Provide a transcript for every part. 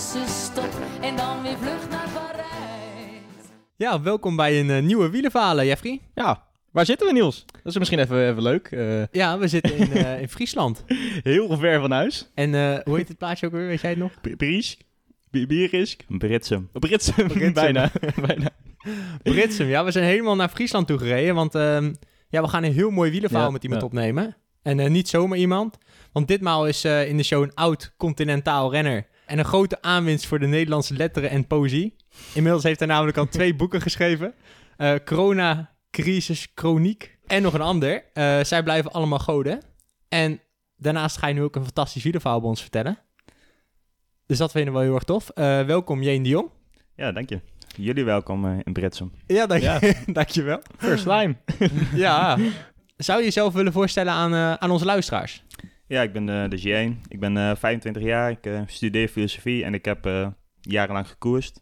tussenstop. En dan weer vlucht naar Parijs. Ja, welkom bij een eh, nieuwe wielerverhalen, Jeffrey. Ja, waar zitten we Niels? Dat is misschien even, even leuk. Eh, Ja, we zitten in, eh, in Friesland. heel ver van huis. En eh, hoe heet het plaatsje ook weer, weet jij het nog? Bries, Bierisk, Britsum. Britsum, Britsum. bijna. bijna. Britsum, ja. We zijn helemaal naar Friesland toe gereden, want ehm, ja, we gaan een heel mooi wielerverhaal Ja, met iemand ja. opnemen. En eh, niet zomaar iemand, want ditmaal is eh, in de show een oud continentaal renner en een grote aanwinst voor de Nederlandse letteren en poëzie. Inmiddels heeft hij namelijk al twee boeken geschreven. Eh, Corona, Crisis, Chroniek en nog een ander. Eh, zij blijven allemaal goden. En daarnaast ga je nu ook een fantastisch wielerverhaal bij ons vertellen. Dus dat vinden we wel heel erg tof. Eh, welkom, Jeen de Jong. Ja, dank je. Jullie welkom in Britsum. Ja, dank, Ja. dankjewel. First time. Ja. Zou je jezelf willen voorstellen aan, eh, aan onze luisteraars? Ja, ik ben de, de Jane. Ik ben eh 25 jaar. Ik eh, studeer filosofie en ik heb eh, jarenlang gekoerst.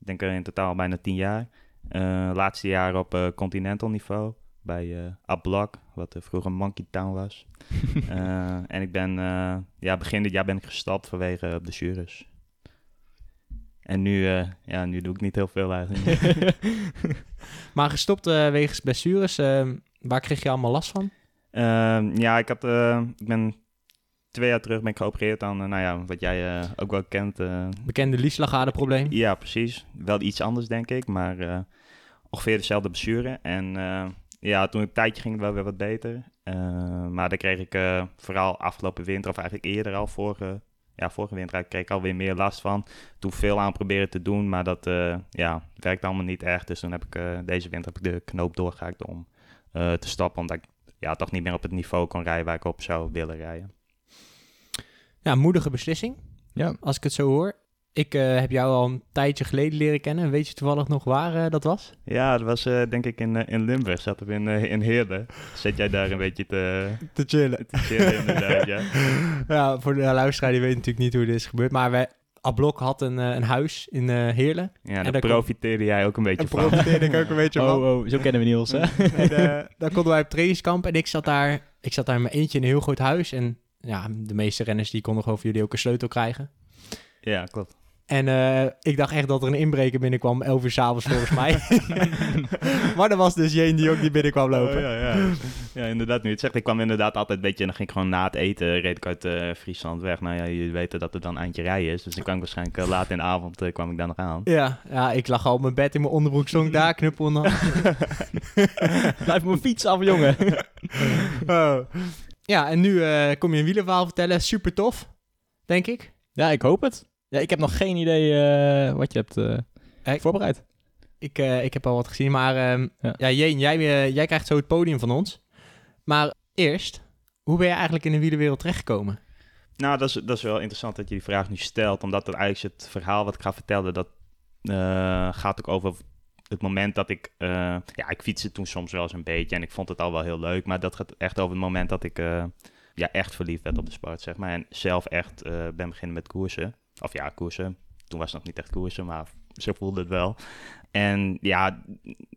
Ik denk in totaal bijna 10 jaar. Eh, laatste jaar op eh, continental niveau bij eh Ablak, wat eh, vroeger Monkey Town was. Eh, en ik ben, eh, ja, begin dit jaar ben ik gestapt vanwege eh, blessures. En nu, eh, ja, nu doe ik niet heel veel eigenlijk. Maar gestopt eh, wegens blessures, eh, waar kreeg je allemaal last van? Ehm, ja, ik, had, eh, ik ben twee jaar terug ben ik geopereerd aan, eh, nou ja, wat jij eh, ook wel kent. eh, Bekende lieslagadeprobleem. ja, precies. Wel iets anders, denk ik, maar ongeveer dezelfde blessure. En ja, toen een tijdje ging het wel weer wat beter. Maar daar kreeg ik vooral afgelopen winter, of eigenlijk eerder al, vorige, ja, vorige winter, kreeg ik alweer meer last van. Toen veel aan proberen te doen, maar dat ja, werkte allemaal niet echt. Dus toen heb ik deze winter heb ik de knoop doorgehaakt om te stappen, omdat ik ja, toch niet meer op het niveau kon rijden waar ik op zou willen rijden. Ja, moedige beslissing, Ja. als ik het zo hoor. Ik eh, heb jou al een tijdje geleden leren kennen. Weet je toevallig nog waar eh, dat was? Ja, dat was eh, denk ik in, in Limburg. Zaten we in, in Heerden. Zet jij daar een beetje te, Te chillen. te chillen inderdaad, ja. ja, voor de luisteraar die weet natuurlijk niet hoe dit is gebeurd. Maar wij, Ablok had een, een huis in Heerlen. Ja, En daar kon- profiteerde jij ook een beetje En van. profiteerde ik ook een beetje van. Oh, oh, zo kennen we Niels, hè? En daar konden wij op trainingskamp en ik zat daar, ik zat daar in mijn eentje in een heel groot huis. En ja, de meeste renners die konden gewoon van jullie ook een sleutel krijgen. Ja, klopt. En eh, ik dacht echt dat er een inbreker binnenkwam, om 11 uur s'avonds volgens mij. maar er was dus Jeen die ook die binnenkwam lopen. Oh, ja, ja. ja, inderdaad. Nu het zegt, ik kwam inderdaad altijd een beetje... En dan ging ik gewoon na het eten, reed ik uit eh, Friesland weg. Nou ja, jullie weten dat het dan eindje rijden is. Dus ik kwam waarschijnlijk eh, laat in de avond kwam ik daar nog aan. Ja, ja, ik lag al op mijn bed in mijn onderbroek, ik daar, knuppel. Blijf mijn fiets af, jongen. Oh. Ja, en nu eh, kom je een wielerverhaal vertellen. Super tof, denk ik. ja, ik hoop het. Ja, ik heb nog geen idee eh, wat je hebt eh, voorbereid. Ik, eh, ik heb al wat gezien, maar ehm, Ja. ja. Jeen, jij, jij krijgt zo het podium van ons. Maar eerst, hoe ben je eigenlijk in de wielerwereld terechtgekomen? Nou, dat is, dat is wel interessant dat je die vraag nu stelt. Omdat het eigenlijk het verhaal wat ik ga vertellen... dat eh, gaat ook over het moment dat ik... eh, ja, ik fietste toen soms wel eens een beetje... en ik vond het al wel heel leuk. Maar dat gaat echt over het moment dat ik... eh, ja, echt verliefd werd op de sport, zeg maar. En zelf echt eh, ben beginnen met koersen. Of ja, koersen. Toen was het nog niet echt koersen, maar zo voelde het wel. En ja,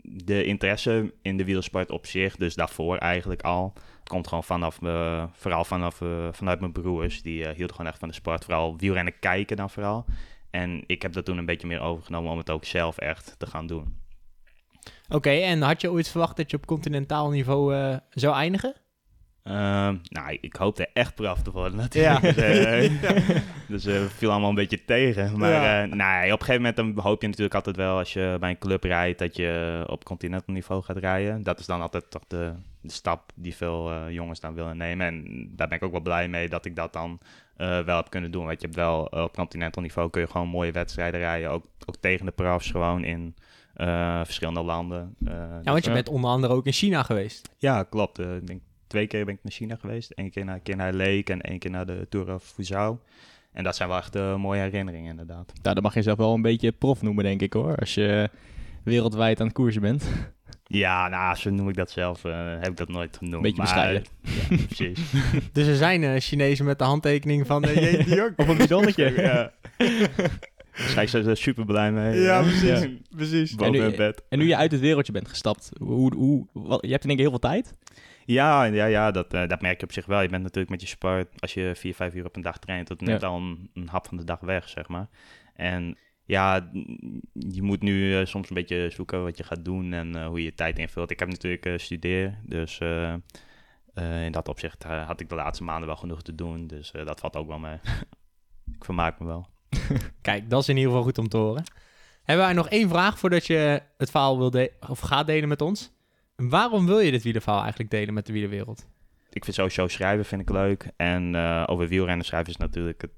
de interesse in de wielersport op zich, dus daarvoor eigenlijk al, komt gewoon vanaf, me, vooral vanaf, vanuit mijn broers. Die eh, hielden gewoon echt van de sport, vooral wielrennen kijken dan vooral. En ik heb dat toen een beetje meer overgenomen om het ook zelf echt te gaan doen. Oké, en had je ooit verwacht dat je op continentaal niveau eh, zou eindigen? Ehm, nou, ik hoopte echt prof te worden natuurlijk. Dus, eh, dus eh, viel allemaal een beetje tegen. Maar Ja. nee, op een gegeven moment dan hoop je natuurlijk altijd wel als je bij een club rijdt dat je op continental niveau gaat rijden. Dat is dan altijd toch de, de stap die veel eh, jongens dan willen nemen. En daar ben ik ook wel blij mee dat ik dat dan eh, wel heb kunnen doen. Want je hebt wel op continental niveau kun je gewoon mooie wedstrijden rijden. Ook, ook tegen de profs gewoon in verschillende landen. Eh, Ja, want je bent onder andere ook in China geweest. ja, klopt. Eh, ik denk twee keer ben ik naar China geweest. Eén keer naar, een keer naar Lake en één keer naar de Tour of Fuzhou. En dat zijn wel echt eh, mooie herinneringen inderdaad. Nou, dan mag je zelf wel een beetje prof noemen, denk ik hoor. Als je wereldwijd aan het koersen bent. Ja, nou, zo noem ik dat zelf. eh, heb ik dat nooit genoemd. Beetje maar, bescheiden. Ja, precies. Dus er zijn eh, Chinezen met de handtekening van uh, J. de Jong. Of een bidonnetje. ja. Schijnt ze er super blij mee. Ja, precies. precies. En nu- bed. En nu je uit het wereldje bent gestapt, hoe, hoe, wat, je hebt in één keer heel veel tijd. Ja, ja, ja dat, eh, dat merk je op zich wel. Je bent natuurlijk met je sport, als je vier, vijf uur op een dag traint, dat neemt Ja. al een, een hap van de dag weg, zeg maar. En ja, je moet nu eh, soms een beetje zoeken wat je gaat doen en eh, hoe je je tijd invult. Ik heb natuurlijk eh studeer, dus eh, eh, in dat opzicht had ik de laatste maanden wel genoeg te doen. Dus eh, dat valt ook wel mee. ik vermaak me wel. Kijk, dat is in ieder geval goed om te horen. Hebben wij nog één vraag voordat je het verhaal wil of gaat delen met ons? Waarom wil je dit wielerverhaal eigenlijk delen met de wielerwereld? Ik vind sowieso schrijven vind ik leuk. En eh, over wielrennen schrijven is natuurlijk het,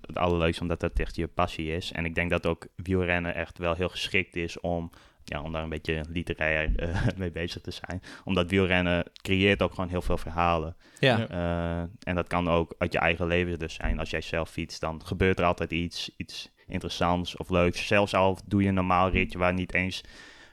het allerleukste, omdat dat echt je passie is. En ik denk dat ook wielrennen echt wel heel geschikt is om, ja, om daar een beetje literair eh, mee bezig te zijn. Omdat wielrennen creëert ook gewoon heel veel verhalen. Ja, Ja. Eh, en dat kan ook uit je eigen leven dus zijn. Als jij zelf fietst, dan gebeurt er altijd iets, iets interessants of leuks. Zelfs al doe je een normaal ritje waar niet eens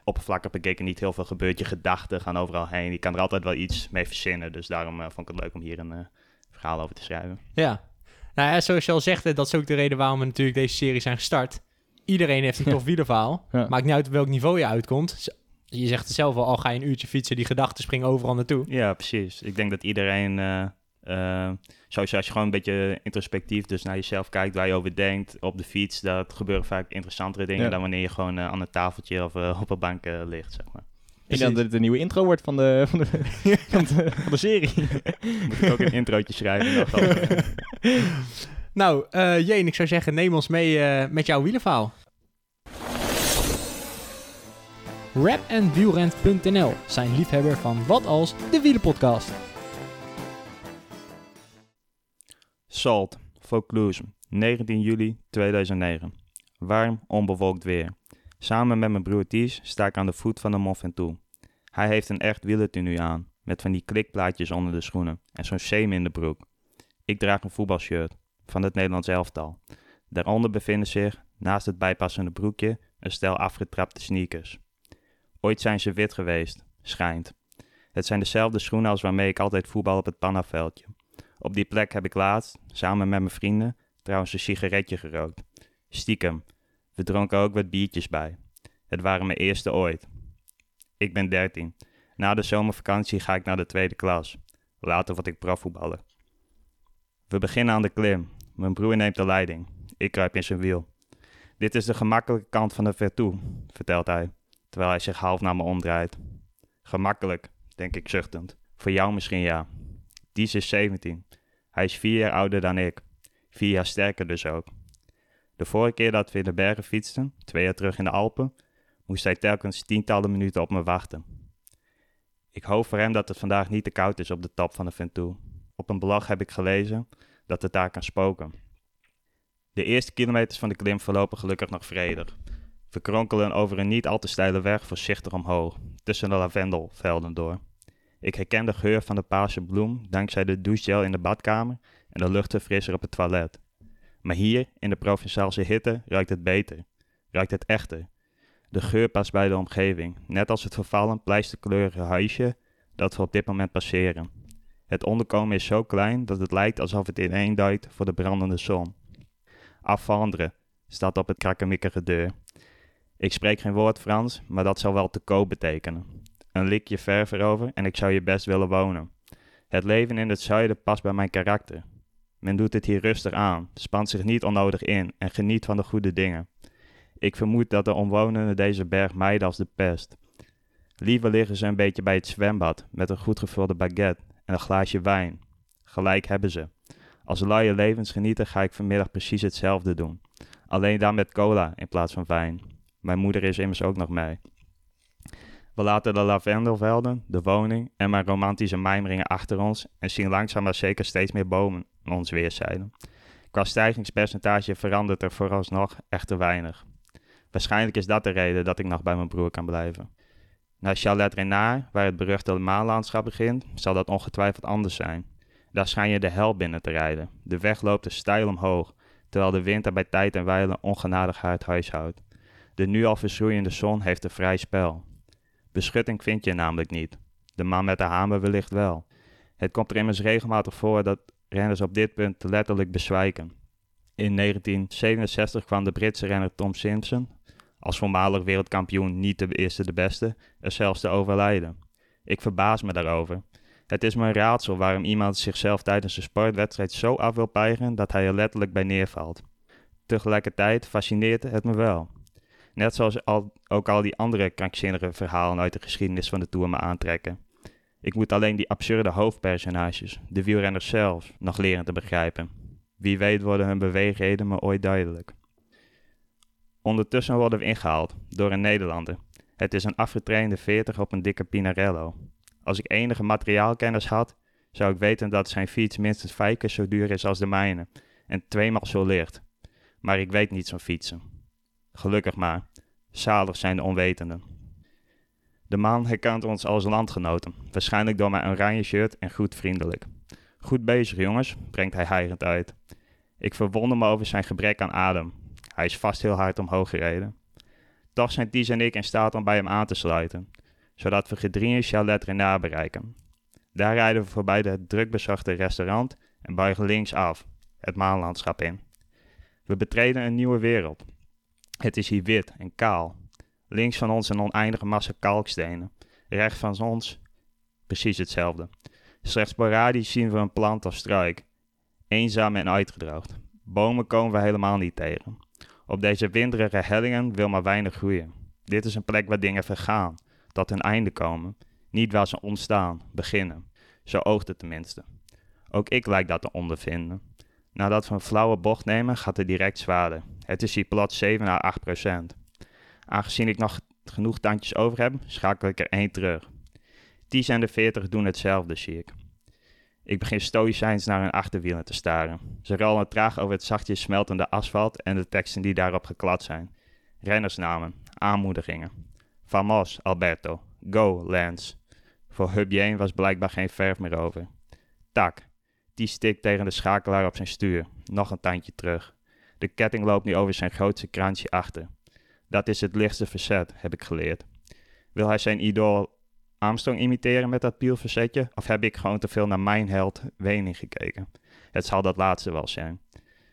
oppervlakkig bekeken niet heel veel gebeurt. Je gedachten gaan overal heen. Je kan er altijd wel iets mee verzinnen. Dus daarom eh, vond ik het leuk om hier een eh, verhaal over te schrijven. ja. Nou ja, zoals je al zegt, dat is ook de reden waarom we natuurlijk deze serie zijn gestart. Iedereen heeft een tof wielerverhaal. Ja. Maakt niet uit op welk niveau je uitkomt. Je zegt het zelf al, al ga je een uurtje fietsen, die gedachten springen overal naartoe. Ja, precies. Ik denk dat iedereen, eh eh, sowieso als je gewoon een beetje introspectief dus naar jezelf kijkt, waar je over denkt op de fiets, dat gebeuren vaak interessantere dingen Ja. dan wanneer je gewoon eh, aan een tafeltje of eh, op een bank eh, ligt, zeg maar. Ik denk dat het een nieuwe intro wordt van de, van de, van de, van de serie. Moet ik ook een introotje schrijven? Nou, eh Jeen, ik zou zeggen, neem ons mee eh, met jouw wielerverhaal. Rapandwielrent.nl zijn liefhebber van Wat Als, de wielerpodcast. Salt, Vaucluse, 19 juli 2009. Warm, onbewolkt weer. Samen met mijn broer Ties sta ik aan de voet van de Mont Ventoux. Hij heeft een echt wielertenu aan, met van die klikplaatjes onder de schoenen en zo'n seam in de broek. Ik draag een voetbalshirt van het Nederlands elftal. Daaronder bevinden zich, naast het bijpassende broekje, een stel afgetrapte sneakers. Ooit zijn ze wit geweest, schijnt. Het zijn dezelfde schoenen als waarmee ik altijd voetbal op het pannaveldje. Op die plek heb ik laatst, samen met mijn vrienden, trouwens een sigaretje gerookt. Stiekem. We dronken ook wat biertjes bij. Het waren mijn eerste ooit. Ik ben 13. Na de zomervakantie ga ik naar de tweede klas. Later word ik profvoetballer. We beginnen aan de klim. Mijn broer neemt de leiding. Ik kruip in zijn wiel. Dit is de gemakkelijke kant van de Vertoe, vertelt hij, terwijl hij zich half naar me omdraait. Gemakkelijk, denk ik zuchtend. Voor jou misschien ja. Dies is 17. Hij is vier jaar ouder dan ik. Vier jaar sterker dus ook. De vorige keer dat we in de bergen fietsten, twee jaar terug in de Alpen, moest hij telkens tientallen minuten op me wachten. Ik hoop voor hem dat het vandaag niet te koud is op de top van de Ventoux. Op een blog heb ik gelezen dat het daar kan spoken. De eerste kilometers van de klim verlopen gelukkig nog vredig. We kronkelen over een niet al te steile weg voorzichtig omhoog, tussen de lavendelvelden door. Ik herken de geur van de paarse bloem dankzij de douchegel in de badkamer en de luchtverfrisser op het toilet. Maar hier, in de Provençaalse hitte, ruikt het beter. Ruikt het echter. De geur past bij de omgeving, net als het vervallen pleisterkleurige huisje dat we op dit moment passeren. Het onderkomen is zo klein dat het lijkt alsof het ineenduikt voor de brandende zon. Afvanderen staat op het krakkemikkige deur. Ik spreek geen woord Frans, maar dat zou wel te koop betekenen. Een likje verf erover en ik zou je best willen wonen. Het leven in het zuiden past bij mijn karakter. Men doet het hier rustig aan, spant zich niet onnodig in en geniet van de goede dingen. Ik vermoed dat de omwonenden deze berg mijden als de pest. Liever liggen ze een beetje bij het zwembad met een goed gevulde baguette en een glaasje wijn. Gelijk hebben ze. Als luie levensgenieter ga ik vanmiddag precies hetzelfde doen. Alleen dan met cola in plaats van wijn. Mijn moeder is immers ook nog mee. We laten de lavendelvelden, de woning en mijn romantische mijmeringen achter ons en zien langzaam maar zeker steeds meer bomen aan ons weerszijden. Qua stijgingspercentage verandert er vooralsnog echter weinig. Waarschijnlijk is dat de reden dat ik nog bij mijn broer kan blijven. Naar Chalet Renard, waar het beruchte maanlandschap begint, zal dat ongetwijfeld anders zijn. Daar schijn je de hel binnen te rijden. De weg loopt er steil omhoog, terwijl de wind er bij tijd en wijle ongenadig het huis houdt. De nu al verschroeiende zon heeft een vrij spel. Beschutting vind je namelijk niet. De man met de hamer wellicht wel. Het komt er immers regelmatig voor dat renners op dit punt letterlijk bezwijken. In 1967 kwam de Britse renner Tom Simpson, als voormalig wereldkampioen niet de eerste de beste, er zelfs te overlijden. Ik verbaas me daarover. Het is me een raadsel waarom iemand zichzelf tijdens een sportwedstrijd zo af wil peigen dat hij er letterlijk bij neervalt. Tegelijkertijd fascineert het me wel. Net zoals al, ook al die andere krankzinnige verhalen uit de geschiedenis van de Tour me aantrekken. Ik moet alleen die absurde hoofdpersonages, de wielrenners zelf, nog leren te begrijpen. Wie weet worden hun beweegheden me ooit duidelijk. Ondertussen worden we ingehaald door een Nederlander. Het is een afgetrainde veertig op een dikke Pinarello. Als ik enige materiaalkennis had, zou ik weten dat zijn fiets minstens vijf keer zo duur is als de mijne en tweemaal zo licht. Maar ik weet niets van fietsen. Gelukkig maar. Zalig zijn de onwetenden. De man herkent ons als landgenoten, waarschijnlijk door mijn oranje shirt en goed vriendelijk. Goed bezig, jongens, brengt hij hijgend uit. Ik verwonder me over zijn gebrek aan adem. Hij is vast heel hard omhoog gereden. Toch zijn Ties en ik in staat om bij hem aan te sluiten, zodat we gedrieën Chalet Renard bereiken. Daar rijden we voorbij het drukbezochte restaurant en buigen links af, het maanlandschap in. We betreden een nieuwe wereld. Het is hier wit en kaal. Links van ons een oneindige massa kalkstenen. Rechts van ons precies hetzelfde. Slechts sporadisch zien we een plant of struik. Eenzaam en uitgedroogd. Bomen komen we helemaal niet tegen. Op deze winderige hellingen wil maar weinig groeien. Dit is een plek waar dingen vergaan, tot hun einde komen. Niet waar ze ontstaan, beginnen. Zo oogt het tenminste. Ook ik lijk dat te ondervinden. Nadat we een flauwe bocht nemen, gaat het direct zwaarder. Het is hier plots 7 à 8 procent. Aangezien ik nog genoeg tandjes over heb, schakel ik er één terug. Ties en de 40 doen hetzelfde, zie ik. Ik begin stoïcijns naar hun achterwielen te staren. Ze rollen traag over het zachtjes smeltende asfalt en de teksten die daarop geklad zijn. Rennersnamen, aanmoedigingen. Vamos, Alberto. Go, Lance. Voor Hubjeen was blijkbaar geen verf meer over. Tak. Die stikt tegen de schakelaar op zijn stuur. Nog een tandje terug. De ketting loopt nu over zijn grootste kraantje achter. Dat is het lichtste verzet, heb ik geleerd. Wil hij zijn idool Armstrong imiteren met dat pielverzetje? Of heb ik gewoon te veel naar mijn held Wening gekeken? Het zal dat laatste wel zijn.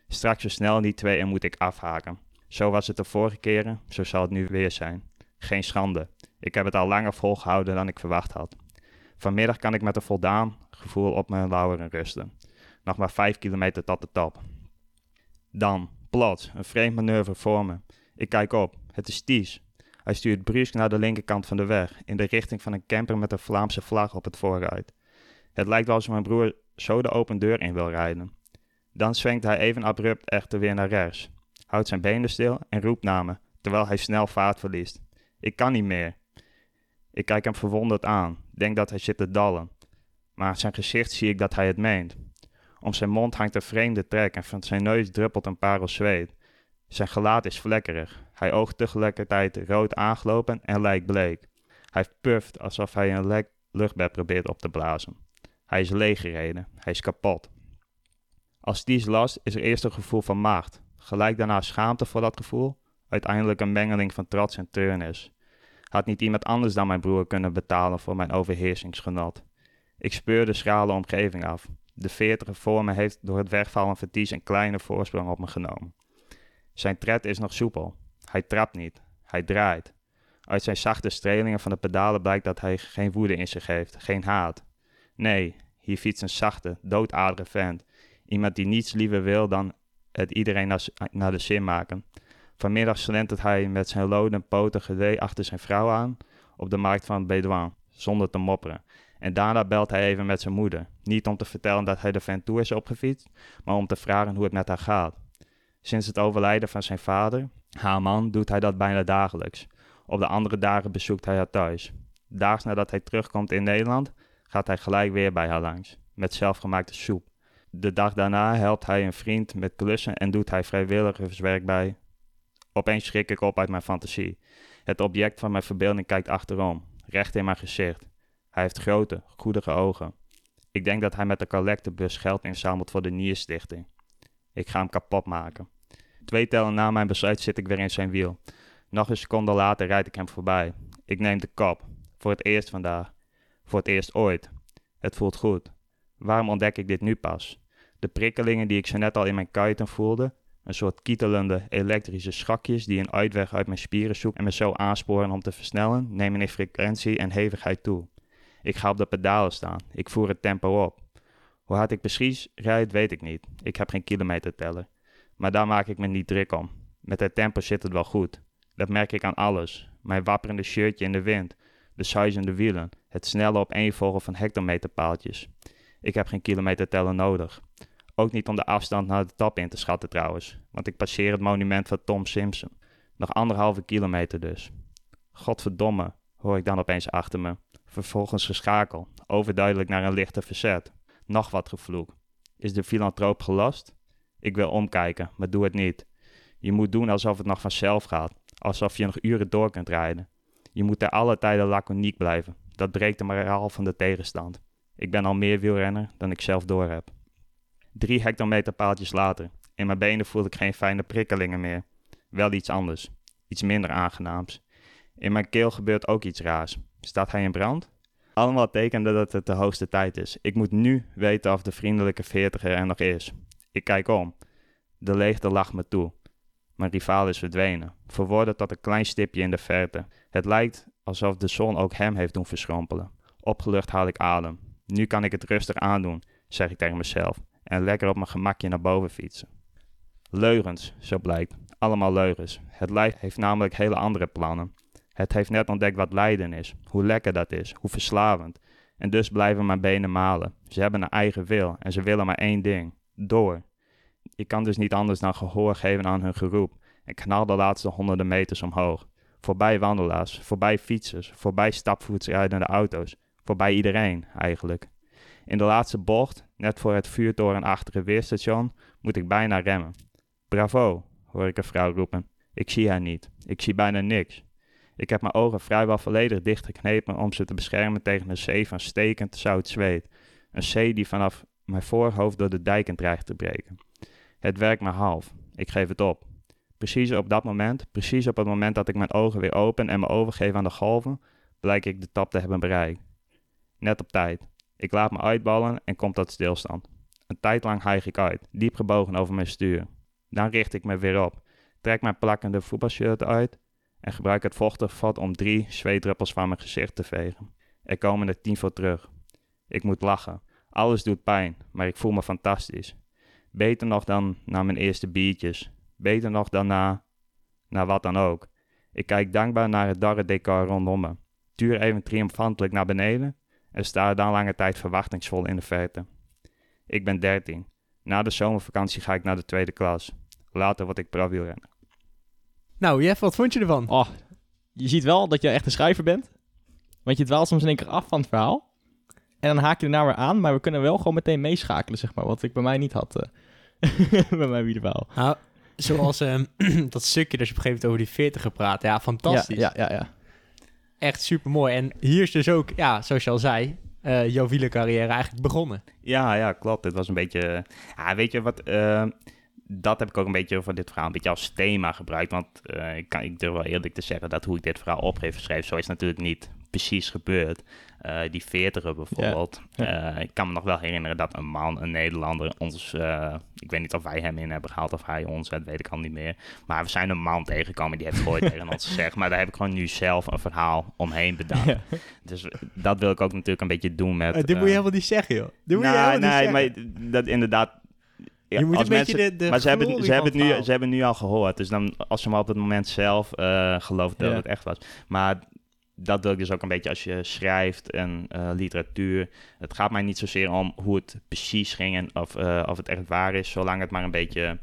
Straks versnellen die twee en moet ik afhaken. Zo was het de vorige keren, zo zal het nu weer zijn. Geen schande. Ik heb het al langer volgehouden dan ik verwacht had. Vanmiddag kan ik met een voldaan gevoel op mijn lauweren rusten. Nog maar vijf kilometer tot de top. Dan, plots, een vreemd manoeuvre voor me. Ik kijk op. Het is Ties. Hij stuurt brusk naar de linkerkant van de weg, in de richting van een camper met een Vlaamse vlag op het voorruit. Het lijkt wel alsof mijn broer zo de open deur in wil rijden. Dan zwenkt hij even abrupt echter weer naar rechts, houdt zijn benen stil en roept naar me, terwijl hij snel vaart verliest. Ik kan niet meer. Ik kijk hem verwonderd aan, denk dat hij zit te dallen. Maar aan zijn gezicht zie ik dat hij het meent. Om zijn mond hangt een vreemde trek en van zijn neus druppelt een parel zweet. Zijn gelaat is vlekkerig. Hij oogt tegelijkertijd rood aangelopen en lijkt bleek. Hij puft alsof hij een luchtbed probeert op te blazen. Hij is leeggereden. Hij is kapot. Als die is last is er eerst een gevoel van macht. Gelijk daarna schaamte voor dat gevoel. Uiteindelijk een mengeling van trots en treurnis. Had niet iemand anders dan mijn broer kunnen betalen voor mijn overheersingsgenot. Ik speur de schrale omgeving af. De veertige voor me heeft door het wegvallen van Ties een kleine voorsprong op me genomen. Zijn tred is nog soepel. Hij trapt niet. Hij draait. Uit zijn zachte strelingen van de pedalen blijkt dat hij geen woede in zich heeft, geen haat. Nee, hier fietst een zachte, doodaardige vent. Iemand die niets liever wil dan het iedereen naar, naar de zin maken. Vanmiddag slentert hij met zijn loden poten gedee achter zijn vrouw aan op de markt van Bedouin, zonder te mopperen. En daarna belt hij even met zijn moeder. Niet om te vertellen dat hij de vent toe is opgefietst, maar om te vragen hoe het met haar gaat. Sinds het overlijden van zijn vader, haar man, doet hij dat bijna dagelijks. Op de andere dagen bezoekt hij haar thuis. Daags nadat hij terugkomt in Nederland, gaat hij gelijk weer bij haar langs, met zelfgemaakte soep. De dag daarna helpt hij een vriend met klussen en doet hij vrijwilligerswerk bij. Opeens schrik ik op uit mijn fantasie. Het object van mijn verbeelding kijkt achterom, recht in mijn gezicht. Hij heeft grote, goedige ogen. Ik denk dat hij met de collectebus geld inzamelt voor de Nierstichting. Ik ga hem kapot maken. Twee tellen na mijn besluit zit ik weer in zijn wiel. Nog een seconde later rijd ik hem voorbij. Ik neem de kop. Voor het eerst vandaag. Voor het eerst ooit. Het voelt goed. Waarom ontdek ik dit nu pas? De prikkelingen die ik zo net al in mijn kuiten voelde, een soort kietelende elektrische schakjes die een uitweg uit mijn spieren zoeken en me zo aansporen om te versnellen, nemen in frequentie en hevigheid toe. Ik ga op de pedalen staan. Ik voer het tempo op. Hoe hard ik precies rijd, weet ik niet. Ik heb geen kilometerteller. Maar daar maak ik me niet druk om. Met het tempo zit het wel goed. Dat merk ik aan alles. Mijn wapperende shirtje in de wind, de suizende wielen, het snelle opeenvolgen van hectometerpaaltjes. Ik heb geen kilometerteller nodig. Ook niet om de afstand naar de top in te schatten trouwens, want ik passeer het monument van Tom Simpson. Nog anderhalve kilometer dus. Godverdomme, hoor ik dan opeens achter me. Vervolgens geschakel, overduidelijk naar een lichte verzet. Nog wat gevloek. Is de filantroop gelast? Ik wil omkijken, maar doe het niet. Je moet doen alsof het nog vanzelf gaat, alsof je nog uren door kunt rijden. Je moet ter alle tijden laconiek blijven. Dat breekt de moraal van de tegenstand. Ik ben al meer wielrenner dan ik zelf doorheb. Drie hectometerpaaltjes later. In mijn benen voel ik geen fijne prikkelingen meer. Wel iets anders. Iets minder aangenaams. In mijn keel gebeurt ook iets raars. Staat hij in brand? Allemaal tekenen dat het de hoogste tijd is. Ik moet nu weten of de vriendelijke veertiger er nog is. Ik kijk om. De leegte lacht me toe. Mijn rivaal is verdwenen, verworden tot een klein stipje in de verte. Het lijkt alsof de zon ook hem heeft doen verschrompelen. Opgelucht haal ik adem. Nu kan ik het rustig aandoen, zeg ik tegen mezelf, en lekker op mijn gemakje naar boven fietsen. Leugens, zo blijkt. Allemaal leugens. Het lijf heeft namelijk hele andere plannen. Het heeft net ontdekt wat lijden is, hoe lekker dat is, hoe verslavend. En dus blijven mijn benen malen. Ze hebben een eigen wil en ze willen maar één ding: door. Ik kan dus niet anders dan gehoor geven aan hun geroep en knal de laatste honderden meters omhoog. Voorbij wandelaars, voorbij fietsers, voorbij stapvoetsrijdende auto's, voorbij iedereen eigenlijk. In de laatste bocht, net voor het vuurtorenachtige weerstation, moet ik bijna remmen. Bravo, hoor ik een vrouw roepen. Ik zie haar niet. Ik zie bijna niks. Ik heb mijn ogen vrijwel volledig dichtgeknepen om ze te beschermen tegen een zee van stekend zout zweet. Een zee die vanaf mijn voorhoofd door de dijken dreigt te breken. Het werkt maar half. Ik geef het op. Precies op dat moment, precies op het moment dat ik mijn ogen weer open en me overgeef aan de golven, blijk ik de top te hebben bereikt. Net op tijd. Ik laat me uitballen en kom tot stilstand. Een tijd lang hijg ik uit, diep gebogen over mijn stuur. Dan richt ik me weer op, trek mijn plakkende voetbalshirt uit en gebruik het vochtig vat om drie zweetdruppels van mijn gezicht te vegen. Er komen er tien voor terug. Ik moet lachen. Alles doet pijn, maar ik voel me fantastisch. Beter nog dan na mijn eerste biertjes. Beter nog dan na... na wat dan ook. Ik kijk dankbaar naar het darre decor rondom me. Tuur even triomfantelijk naar beneden en sta dan lange tijd verwachtingsvol in de verte. Ik ben 13. Na de zomervakantie ga ik naar de tweede klas. Later word ik pro-wielrenner. Nou, Jeff, wat vond je ervan? Oh, je ziet wel dat je echt een schrijver bent. Want je dwaalt soms in één keer af van het verhaal. En dan haak je erna weer aan, maar we kunnen wel gewoon meteen meeschakelen, zeg maar. Wat ik bij mij niet had. eh, bij mijn wielerverhaal. Nou, zoals ehm, dat stukje dat je op een gegeven moment over die 40 gepraat. Ja, fantastisch. Ja, ja, ja. ja. Echt super mooi. En hier is dus ook, ja, zoals je al zei, eh, jouw wielercarrière eigenlijk begonnen. Ja, ja, klopt. Het was een beetje... Ja, weet je wat... dat heb ik ook een beetje voor dit verhaal een beetje als thema gebruikt. Want eh, ik, kan, ik durf wel eerlijk te zeggen dat hoe ik dit verhaal op heb geschreven... zo is het natuurlijk niet precies gebeurd. Eh, die veertiger bijvoorbeeld. Ja. Eh, ik kan me nog wel herinneren dat een man, een Nederlander, ons... ik weet niet of wij hem in hebben gehaald of hij ons, dat weet ik al niet meer. Maar we zijn een man tegengekomen die heeft ooit tegen ons gezegd. Maar daar heb ik gewoon nu zelf een verhaal omheen bedacht. Ja. Dus dat wil ik ook natuurlijk een beetje doen met... Dit moet je helemaal niet zeggen, joh. Dit moet je nou, helemaal niet nee, zeggen. maar dat inderdaad. Ja, je moet een beetje de, de maar ze hebben, ze, hebben het nu, ze hebben nu al gehoord. Dus dan, als ze maar op het moment zelf eh geloofden dat het echt was. Maar dat wil ik dus ook een beetje als je schrijft en eh, literatuur. Het gaat mij niet zozeer om hoe het precies ging en of, eh, of het echt waar is. Zolang het maar een beetje,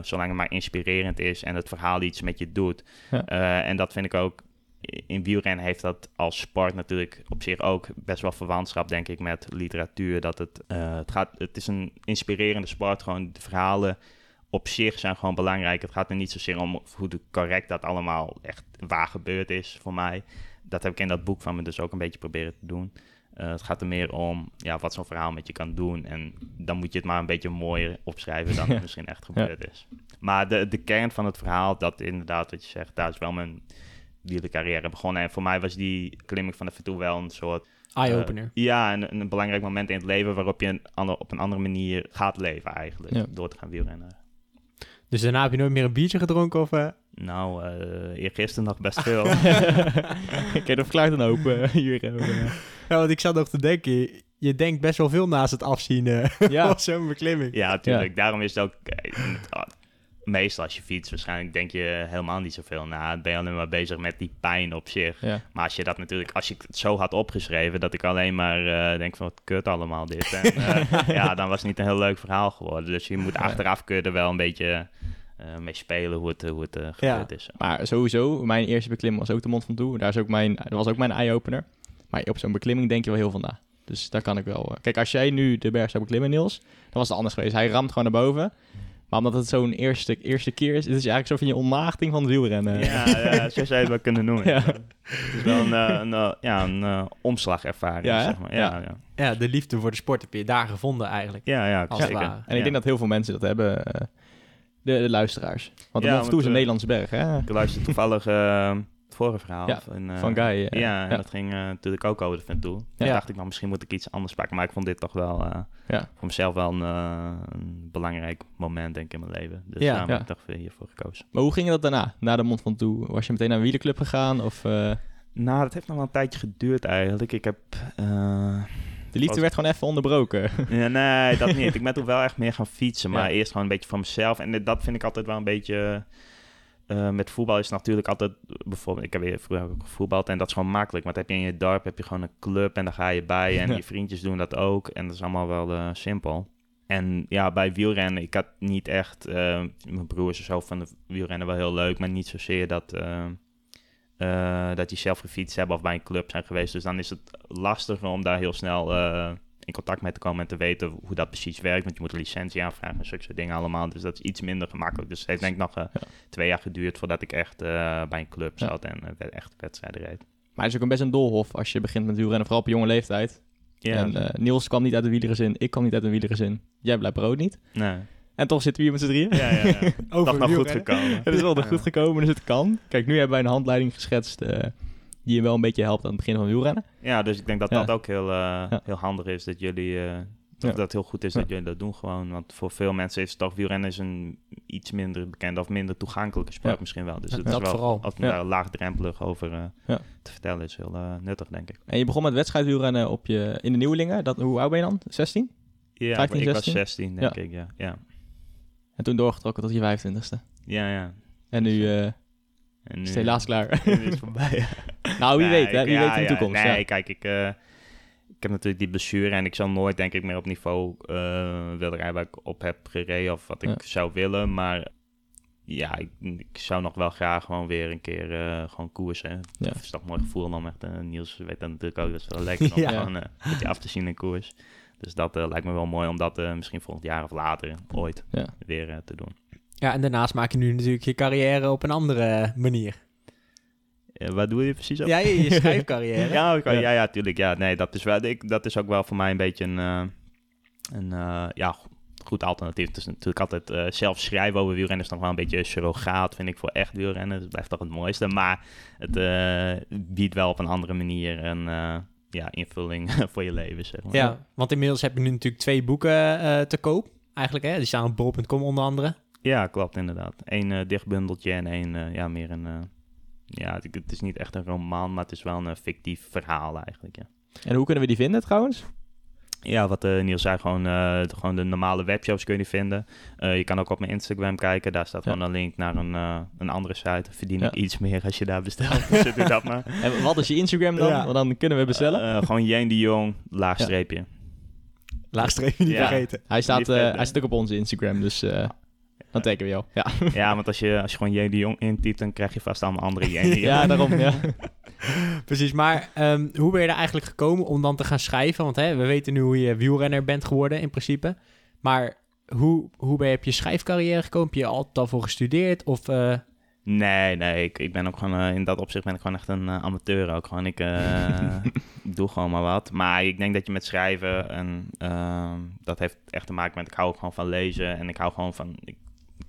zolang het maar inspirerend is en het verhaal iets met je doet. Ja. En dat vind ik ook, in wielrennen heeft dat als sport natuurlijk op zich ook best wel verwantschap, denk ik, met literatuur. Dat het, eh, het, gaat, het is een inspirerende sport, gewoon de verhalen op zich zijn gewoon belangrijk. Het gaat er niet zozeer om hoe correct dat allemaal echt waar gebeurd is voor mij. dat heb ik in dat boek van me dus ook een beetje proberen te doen. Eh, het gaat er meer om ja, wat zo'n verhaal met je kan doen. En dan moet je het maar een beetje mooier opschrijven dan het misschien echt gebeurd is. Maar de, de kern van het verhaal, dat inderdaad wat je zegt, daar is wel mijn wielercarrière begonnen. En voor mij was die klimming van de Vertoe wel een soort... Eye-opener. eh, ja, een, een belangrijk moment in het leven waarop je een ander, op een andere manier gaat leven eigenlijk. Ja. Door te gaan wielrennen. dus daarna heb je nooit meer een biertje gedronken? Of, eh? Nou, eh eergisteren nog best veel. Kijk, dat verklaart een hoop hier. Ja, want ik zat nog te denken, je, denkt best wel veel naast het afzien eh Ja. van zo'n beklimming. Ja, natuurlijk. Daarom is het ook... Meestal als je fietst, waarschijnlijk denk je helemaal niet zoveel na. Ben je alleen maar bezig met die pijn op zich. ja. Maar als je dat natuurlijk, als je het zo had opgeschreven, dat ik alleen maar eh, denk van wat kut allemaal dit. En, eh, ja, dan was het niet een heel leuk verhaal geworden. Dus je moet achteraf kun je er wel een beetje eh, mee spelen hoe het, hoe het gebeurd is. Maar sowieso, mijn eerste beklimming was ook de Mont Ventoux. Daar is ook mijn, dat was ook mijn eye-opener. Maar op zo'n beklimming denk je wel heel veel na. Dus daar kan ik wel... Kijk, als jij nu de berg zou beklimmen, Niels, dan was het anders geweest. Hij ramt gewoon naar boven. Maar omdat het zo'n eerste, eerste keer is, het is eigenlijk zo van je onmaagding van het wielrennen. Ja, ja, zo zou je het wel kunnen noemen. Ja. Het is wel een, eh, een, eh, ja, een eh, omslagervaring, Ja, zeg maar. Ja, Ja. ja. Ja, de liefde voor de sport heb je daar gevonden eigenlijk. ja, ja, Als het zeker. En ik Ja. denk dat heel veel mensen dat hebben, de, de luisteraars. Want de Ja, Mont Ventoux is een Nederlandse berg, hè? Ik luisterde toevallig eh, het vorige verhaal. Ja, van, eh, Van Guy. eh, ja, en dat ging eh, natuurlijk ook over de Ventoux. Toen Ja. dacht ik, nou, misschien moet ik iets anders pakken. Maar ik vond dit toch wel Ja. voor mezelf wel een, een belangrijk moment, denk ik, in mijn leven. Dus Ja. daarom Ja. heb ik toch weer hiervoor gekozen. Maar hoe ging dat daarna? Na de Mont Ventoux? Was je meteen naar een wielerclub gegaan? Of Nou, dat heeft nog wel een tijdje geduurd eigenlijk. Ik heb... de liefde werd gewoon even onderbroken? ja, nee, dat niet. Ik ben toen wel echt meer gaan fietsen. Maar Ja. eerst gewoon een beetje voor mezelf. En dat vind ik altijd wel een beetje... eh, met voetbal is het natuurlijk altijd... Bijvoorbeeld, ik heb weer vroeger gevoetbald. En dat is gewoon makkelijk. Maar dat heb je in je dorp, heb je gewoon een club. En daar ga je bij. En Ja. je vriendjes doen dat ook. En dat is allemaal wel eh, simpel. En ja, bij wielrennen, ik had niet echt... eh, mijn broers en zo van de wielrennen wel heel leuk. Maar niet zozeer dat... dat die zelf gefietst hebben of bij een club zijn geweest. Dus dan is het lastiger om daar heel snel in contact mee te komen en te weten hoe dat precies werkt. Want je moet een licentie aanvragen en zulke soort dingen allemaal. Dus dat is iets minder gemakkelijk. Dus het heeft denk ik nog eh, Ja. twee jaar geduurd voordat ik echt eh, bij een club Ja. zat en eh, werd- echt wedstrijden reed. Maar het is ook een best een doolhof als je begint met wielrennen, vooral op jonge leeftijd. Ja, En eh, Niels kwam niet uit de wielergezin, ik kwam niet uit een wielergezin. Jij blijft brood niet. nee. En toch zitten we hier met z'n drieën. ja, ja, ja. Over Toch nog goed gekomen. Het is wel Ja. goed gekomen, dus het kan. Kijk, nu hebben wij een handleiding geschetst eh, die je wel een beetje helpt aan het begin van wielrennen. Ja, dus ik denk dat Ja. dat ook heel, eh, Ja. heel handig is dat jullie... eh, Ja. Of dat het heel goed is Ja. dat jullie dat doen gewoon. Want voor veel mensen is toch wielrennen is een iets minder bekende of minder toegankelijke sport Ja. misschien wel. Dus Ja, het is dat wel, vooral. als Ja. daar laagdrempelig over eh, Ja. te vertellen is heel nuttig, denk ik. En je begon met wedstrijdwielrennen op je, in de Nieuwelingen. Dat, hoe oud ben je dan? 16? Ja, 15, ik 16? was 16, denk Ja. ik, ja. Ja, En toen doorgetrokken tot je 25ste. ja. ja. En nu eh, En is het helaas klaar. nu is het voorbij. nou, wie Nee, weet, hè? Wie ja, weet in de ja. toekomst. Nee, ja. kijk, ik, eh, ik heb natuurlijk die blessure en ik zal nooit, denk ik, meer op niveau eh willen rijden waar ik op heb gereden of wat ik zou willen. Maar ja, ik, ik zou nog wel graag gewoon weer een keer eh, gewoon koersen. Ja. Dat is toch een mooi gevoel dan echt. eh, Niels weet dat natuurlijk ook, dat is wel lekker om Ja. gewoon een beetje af te zien in koers. Dus dat lijkt me wel mooi om dat misschien volgend jaar of later ooit Ja. weer te doen. Ja, en daarnaast maak je nu natuurlijk je carrière op een andere manier. Wat doe je precies op? Ja, je, je schrijfcarrière. Ja, Ja. ja, ja, tuurlijk. Ja, nee, dat is, wel, ik, dat is ook wel voor mij een beetje een, eh, een eh, ja, go- goed alternatief. Het is natuurlijk altijd eh, zelf schrijven over wielrennen is nog wel een beetje surrogaat, vind ik, voor echt wielrennen. Dat blijft toch het mooiste. Maar het biedt wel op een andere manier een ja, invulling voor je leven, zeg maar. Ja, want inmiddels heb je nu natuurlijk twee boeken te koop. Eigenlijk, hè? Die staan op bol.com onder andere. Ja, klopt inderdaad. Eén eh, dichtbundeltje en één, eh, ja, meer een... eh, ja, het, het is niet echt een roman, maar het is wel een fictief verhaal eigenlijk, ja. En hoe kunnen we die vinden trouwens? Ja, wat eh, Niels zei, gewoon, eh, de, gewoon de normale webshows kun je vinden. Eh, je kan ook op mijn Instagram kijken, daar staat Ja. gewoon een link naar een, een andere site. Verdien Ja. ik iets meer als je daar bestelt, dus doe dat maar. En wat is je Instagram dan? Ja. Want dan kunnen we bestellen. Eh, gewoon Jeen de Jong, laagstreepje. Laagstreepje niet Ja. vergeten. hij, staat, eh, hij staat ook op onze Instagram, dus eh, dan taggen we jou. Ja, ja, want als je, als je gewoon Jeen de Jong intypt, dan krijg je vast allemaal andere de Jong. ja daarom. Ja. Precies, maar ehm, hoe ben je er eigenlijk gekomen om dan te gaan schrijven? Want hè, we weten nu hoe je wielrenner bent geworden in principe. Maar hoe, hoe ben je op je schrijfcarrière gekomen? Heb je altijd al voor gestudeerd? Of eh, Nee, nee, ik, ik ben ook gewoon, eh, in dat opzicht ben ik gewoon echt een eh, amateur ook. Gewoon, ik, eh, ik doe gewoon maar wat. Maar ik denk dat je met schrijven, en ehm, dat heeft echt te maken met, ik hou ook gewoon van lezen. En ik hou gewoon van, ik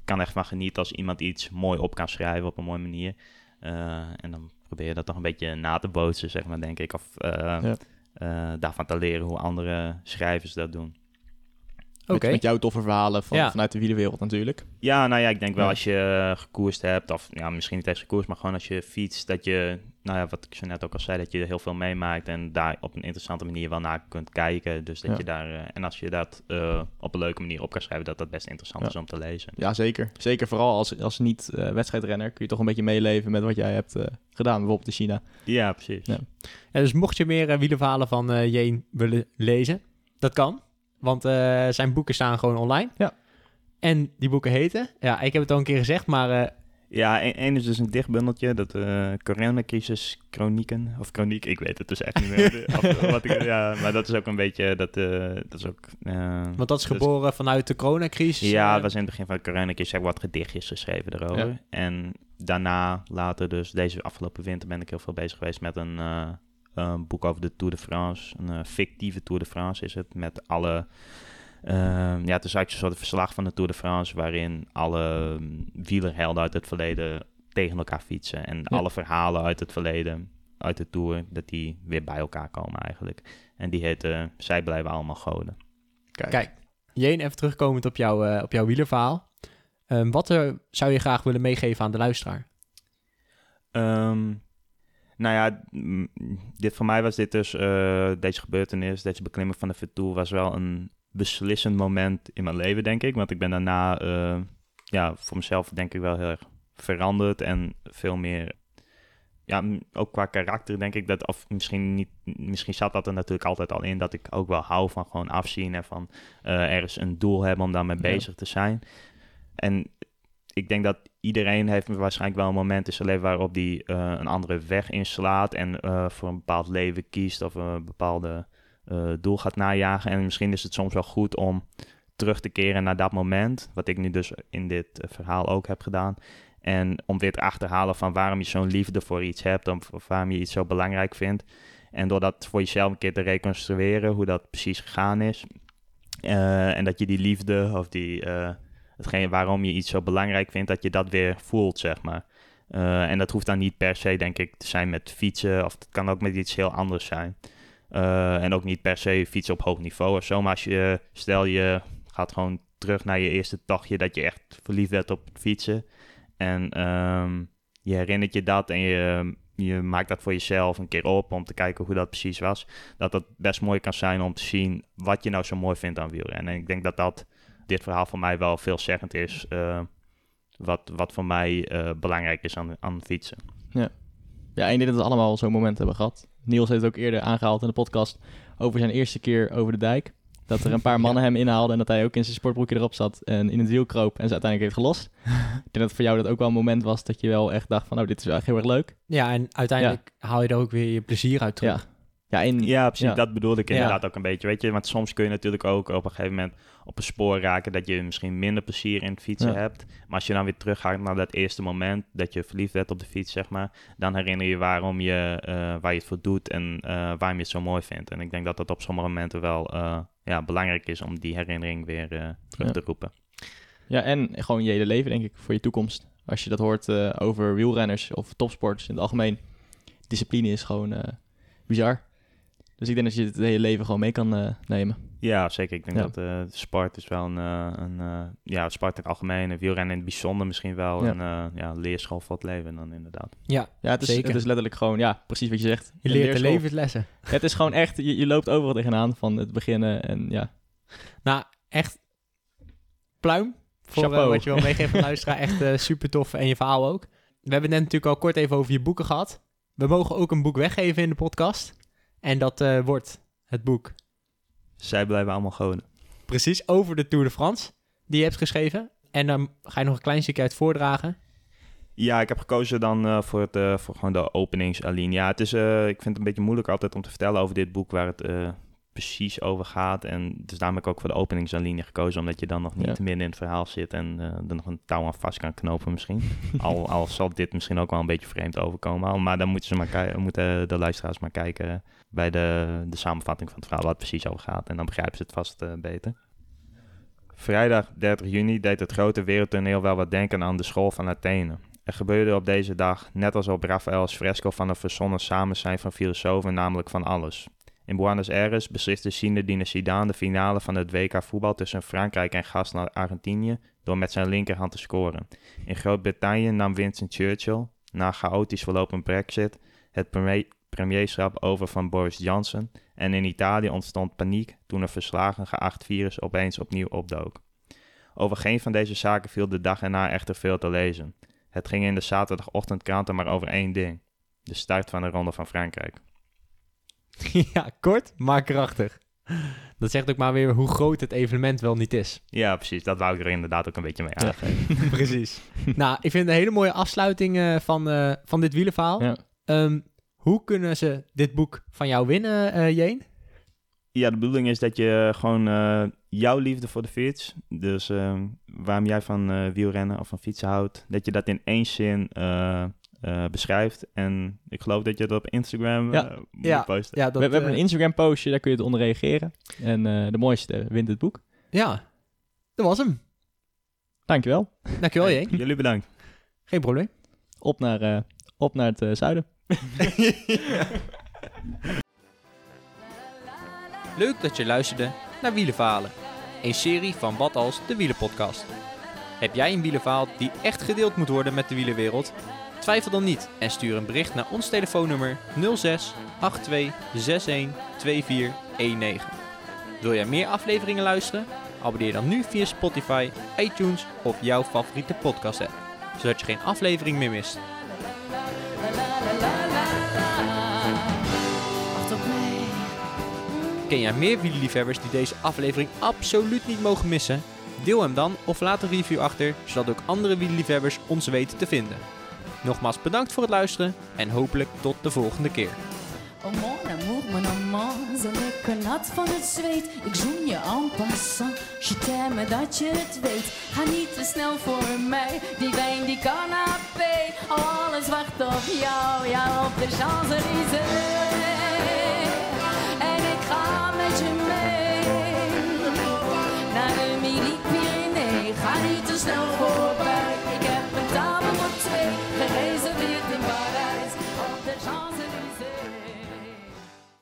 kan echt van genieten als iemand iets mooi op kan schrijven op een mooie manier. Eh, en dan probeer je dat toch een beetje na te bootsen, zeg maar, denk ik. Of eh, Ja. eh, daarvan te leren hoe andere schrijvers dat doen. Oké. Met, met jouw toffe verhalen van, Ja. vanuit de wielerwereld natuurlijk. Ja, nou ja, ik denk wel als je eh, gekoerst hebt, of ja, misschien niet eens gekoerst, maar gewoon als je fietst, dat je, nou ja, wat ik zo net ook al zei, dat je er heel veel meemaakt en daar op een interessante manier wel naar kunt kijken. Dus dat Ja. je daar, eh, en als je dat eh, op een leuke manier op kan schrijven, dat dat best interessant Ja. is om te lezen. Ja, zeker. Zeker vooral als, als niet-wedstrijdrenner kun je toch een beetje meeleven met wat jij hebt eh, gedaan, bijvoorbeeld in China. Ja, precies. Ja. Ja, dus mocht je meer uh, wielerverhalen van eh Jeen willen lezen, dat kan. Want eh, zijn boeken staan gewoon online. Ja. En die boeken heten, ja, ik heb het al een keer gezegd, maar eh, Ja, één één is dus een dichtbundeltje, dat eh coronacrisis chronieken, of chroniek, ik weet het dus echt niet meer. of, wat ik, ja, maar dat is ook een beetje, dat, eh, dat is ook... eh, want dat is dus- geboren vanuit de coronacrisis. Ja, het was in het begin van de coronacrisis heb ik wat gedichtjes geschreven erover. Ja. En daarna, later dus, deze afgelopen winter ben ik heel veel bezig geweest met een, eh, een boek over de Tour de France. Een eh, fictieve Tour de France is het, met alle... ehm, ja, het is eigenlijk een soort verslag van de Tour de France... waarin alle mm, wielerhelden uit het verleden tegen elkaar fietsen. En Ja. alle verhalen uit het verleden, uit de Tour... dat die weer bij elkaar komen eigenlijk. En die heet eh, Zij blijven allemaal goden. Kijk. Kijk, Jeen, even terugkomend op, jou, eh, op jouw wielerverhaal. Ehm, wat eh, zou je graag willen meegeven aan de luisteraar? Ehm, nou ja, mm, dit, voor mij was dit dus, eh, deze gebeurtenis, deze beklimming van de Vertoer was wel een beslissend moment in mijn leven, denk ik. Want ik ben daarna, eh, ja, voor mezelf denk ik wel heel erg veranderd en veel meer, ja, ook qua karakter denk ik dat, of misschien niet, misschien zat dat er natuurlijk altijd al in, dat ik ook wel hou van gewoon afzien en van eh, ergens een doel hebben om daarmee Ja. bezig te zijn. En ik denk dat iedereen heeft waarschijnlijk wel een moment in zijn leven waarop die eh, een andere weg inslaat en eh, voor een bepaald leven kiest of een bepaalde eh, doel gaat najagen. En misschien is het soms wel goed om terug te keren naar dat moment, wat ik nu dus in dit verhaal ook heb gedaan. En om weer te achterhalen van waarom je zo'n liefde voor iets hebt of, of waarom je iets zo belangrijk vindt. En door dat voor jezelf een keer te reconstrueren, hoe dat precies gegaan is. En dat je die liefde of die, hetgeen waarom je iets zo belangrijk vindt, dat je dat weer voelt, zeg maar. Eh, en dat hoeft dan niet per se, denk ik, te zijn met fietsen, of het kan ook met iets heel anders zijn. Eh, en ook niet per se fietsen op hoog niveau of zo, maar als je, stel je gaat gewoon terug naar je eerste tochtje, dat je echt verliefd werd op het fietsen. En ehm, je herinnert je dat en je, je maakt dat voor jezelf een keer op om te kijken hoe dat precies was. Dat dat best mooi kan zijn om te zien wat je nou zo mooi vindt aan wielrennen. En ik denk dat dat dit verhaal voor mij wel veelzeggend is. eh, wat, wat voor mij eh, belangrijk is aan, aan fietsen. Ja, en ik denk dat we allemaal zo'n moment hebben gehad. Niels heeft het ook eerder aangehaald in de podcast over zijn eerste keer over de dijk. Dat er een paar mannen hem inhaalden en dat hij ook in zijn sportbroekje erop zat en in het wiel kroop en ze uiteindelijk heeft gelost. ik denk dat voor jou dat ook wel een moment was dat je wel echt dacht van, nou, dit is wel echt heel erg leuk. Ja, en uiteindelijk haal je er ook weer je plezier uit terug. Ja. Ja, Ja, precies. Ja. Dat bedoelde ik Ja. inderdaad ook een beetje. Weet je, want soms kun je natuurlijk ook op een gegeven moment op een spoor raken dat je misschien minder plezier in het fietsen Ja. hebt. Maar als je dan weer teruggaat naar dat eerste moment dat je verliefd werd op de fiets, zeg maar, dan herinner je waarom je, eh, waar je het voor doet en eh, waarom je het zo mooi vindt. En ik denk dat dat op sommige momenten wel eh, ja, belangrijk is om die herinnering weer terug te roepen. Ja, en gewoon je hele leven, denk ik, voor je toekomst. Als je dat hoort over wielrenners of topsporters in het algemeen. Discipline is gewoon bizar. Dus ik denk dat je het hele leven gewoon mee kan eh, nemen. Ja, zeker. Ik denk Ja. dat eh, sport is wel een, eh, een eh, ja, sport in het algemeen en wielrennen in het bijzonder misschien wel Ja. een eh, ja, leerschool voor het leven dan inderdaad. Ja, Ja, het is, Zeker. het is letterlijk gewoon, ja, precies wat je zegt. je leert de leerschool. levenslessen. Het is gewoon echt, je, je loopt overal tegenaan van het beginnen en ja. Nou, echt pluim voor eh, Chapeau. wat je wil meegeven aan de luisteraar. Echt eh, super tof en je verhaal ook. We hebben het net natuurlijk al kort even over je boeken gehad. We mogen ook een boek weggeven in de podcast. En dat eh, wordt het boek Zij blijven allemaal goden. precies over de Tour de France die je hebt geschreven. En dan ga je nog een klein stukje uit voordragen. Ja, ik heb gekozen dan eh, voor, het, eh, voor gewoon de openingsalinea. Ja, het is, ik vind het een beetje moeilijk altijd om te vertellen over dit boek waar het precies over gaat. En dus daarom heb ik ook voor de openingsalinea gekozen, omdat je dan nog niet Ja. midden in het verhaal zit en eh, er nog een touw aan vast kan knopen misschien. al, al zal dit misschien ook wel een beetje vreemd overkomen, maar dan moeten, ze maar moeten de luisteraars maar kijken bij de, de samenvatting van het verhaal, wat het precies over gaat. En dan begrijpen ze het vast eh, beter. Vrijdag 30 juni deed het grote wereldtoneel wel wat denken aan de school van Athene. Er gebeurde op deze dag, net als op Raphaëls fresco van een verzonnen samenzijn van filosofen, namelijk van alles. In Buenos Aires besliste Zinedine Zidane de finale van het WK voetbal tussen Frankrijk en gastland Argentinië door met zijn linkerhand te scoren. In Groot-Brittannië nam Winston Churchill, na chaotisch verlopen brexit, het premier- premierschap over van Boris Johnson en in Italië ontstond paniek toen een verslagen geacht virus opeens opnieuw opdook. Over geen van deze zaken viel de dag erna echter veel te lezen. Het ging in de zaterdagochtendkranten maar over één ding. De start van de Ronde van Frankrijk. ja, kort, maar krachtig. Dat zegt ook maar weer hoe groot het evenement wel niet is. Ja, precies. Dat wou ik er inderdaad ook een beetje mee Ja. aangeven. Precies. nou, ik vind het een hele mooie afsluiting eh, van, eh, van dit wielenverhaal. Ja. Ehm, hoe kunnen ze dit boek van jou winnen, eh Jeen? Ja, de bedoeling is dat je gewoon jouw liefde voor de fiets, dus ehm, waarom jij van wielrennen of van fietsen houdt, dat je dat in één zin eh, eh, beschrijft. En ik geloof dat je dat op Instagram Ja. eh, moet Ja. posten. Ja, we, dat, we hebben eh, een Instagram postje, daar kun je het onder reageren. En eh, de mooiste wint het boek. Ja, dat was hem. Dankjewel. Dankjewel, Jeen. Jullie bedankt. Geen probleem. Op naar, eh, op naar het eh, zuiden. Leuk dat je luisterde naar Wielenverhalen, een serie van Wat Als de Wielenpodcast. Heb jij een wielenverhaal die echt gedeeld moet worden met de wielenwereld? Twijfel dan niet en stuur een bericht naar ons telefoonnummer 06 82 61 2419. Wil jij meer afleveringen luisteren? Abonneer dan nu via Spotify, iTunes of jouw favoriete podcast app, zodat je geen aflevering meer mist. Ken jij meer wielerliefhebbers die deze aflevering absoluut niet mogen missen? Deel hem dan of laat een review achter, zodat ook andere wielerliefhebbers ons weten te vinden. Nogmaals bedankt voor het luisteren en hopelijk tot de volgende keer. Oh mon amour, mon amant, zo lekker nat van het zweet. Ik zoen je en passant, je t'aime dat je het weet. Ga niet te snel voor mij, die wijn, die canapé. Alles wacht op jou, ja, op de Champs-Élysées. En ik ga met je mee, naar de Midi-Pyrénées. Ga niet te snel voor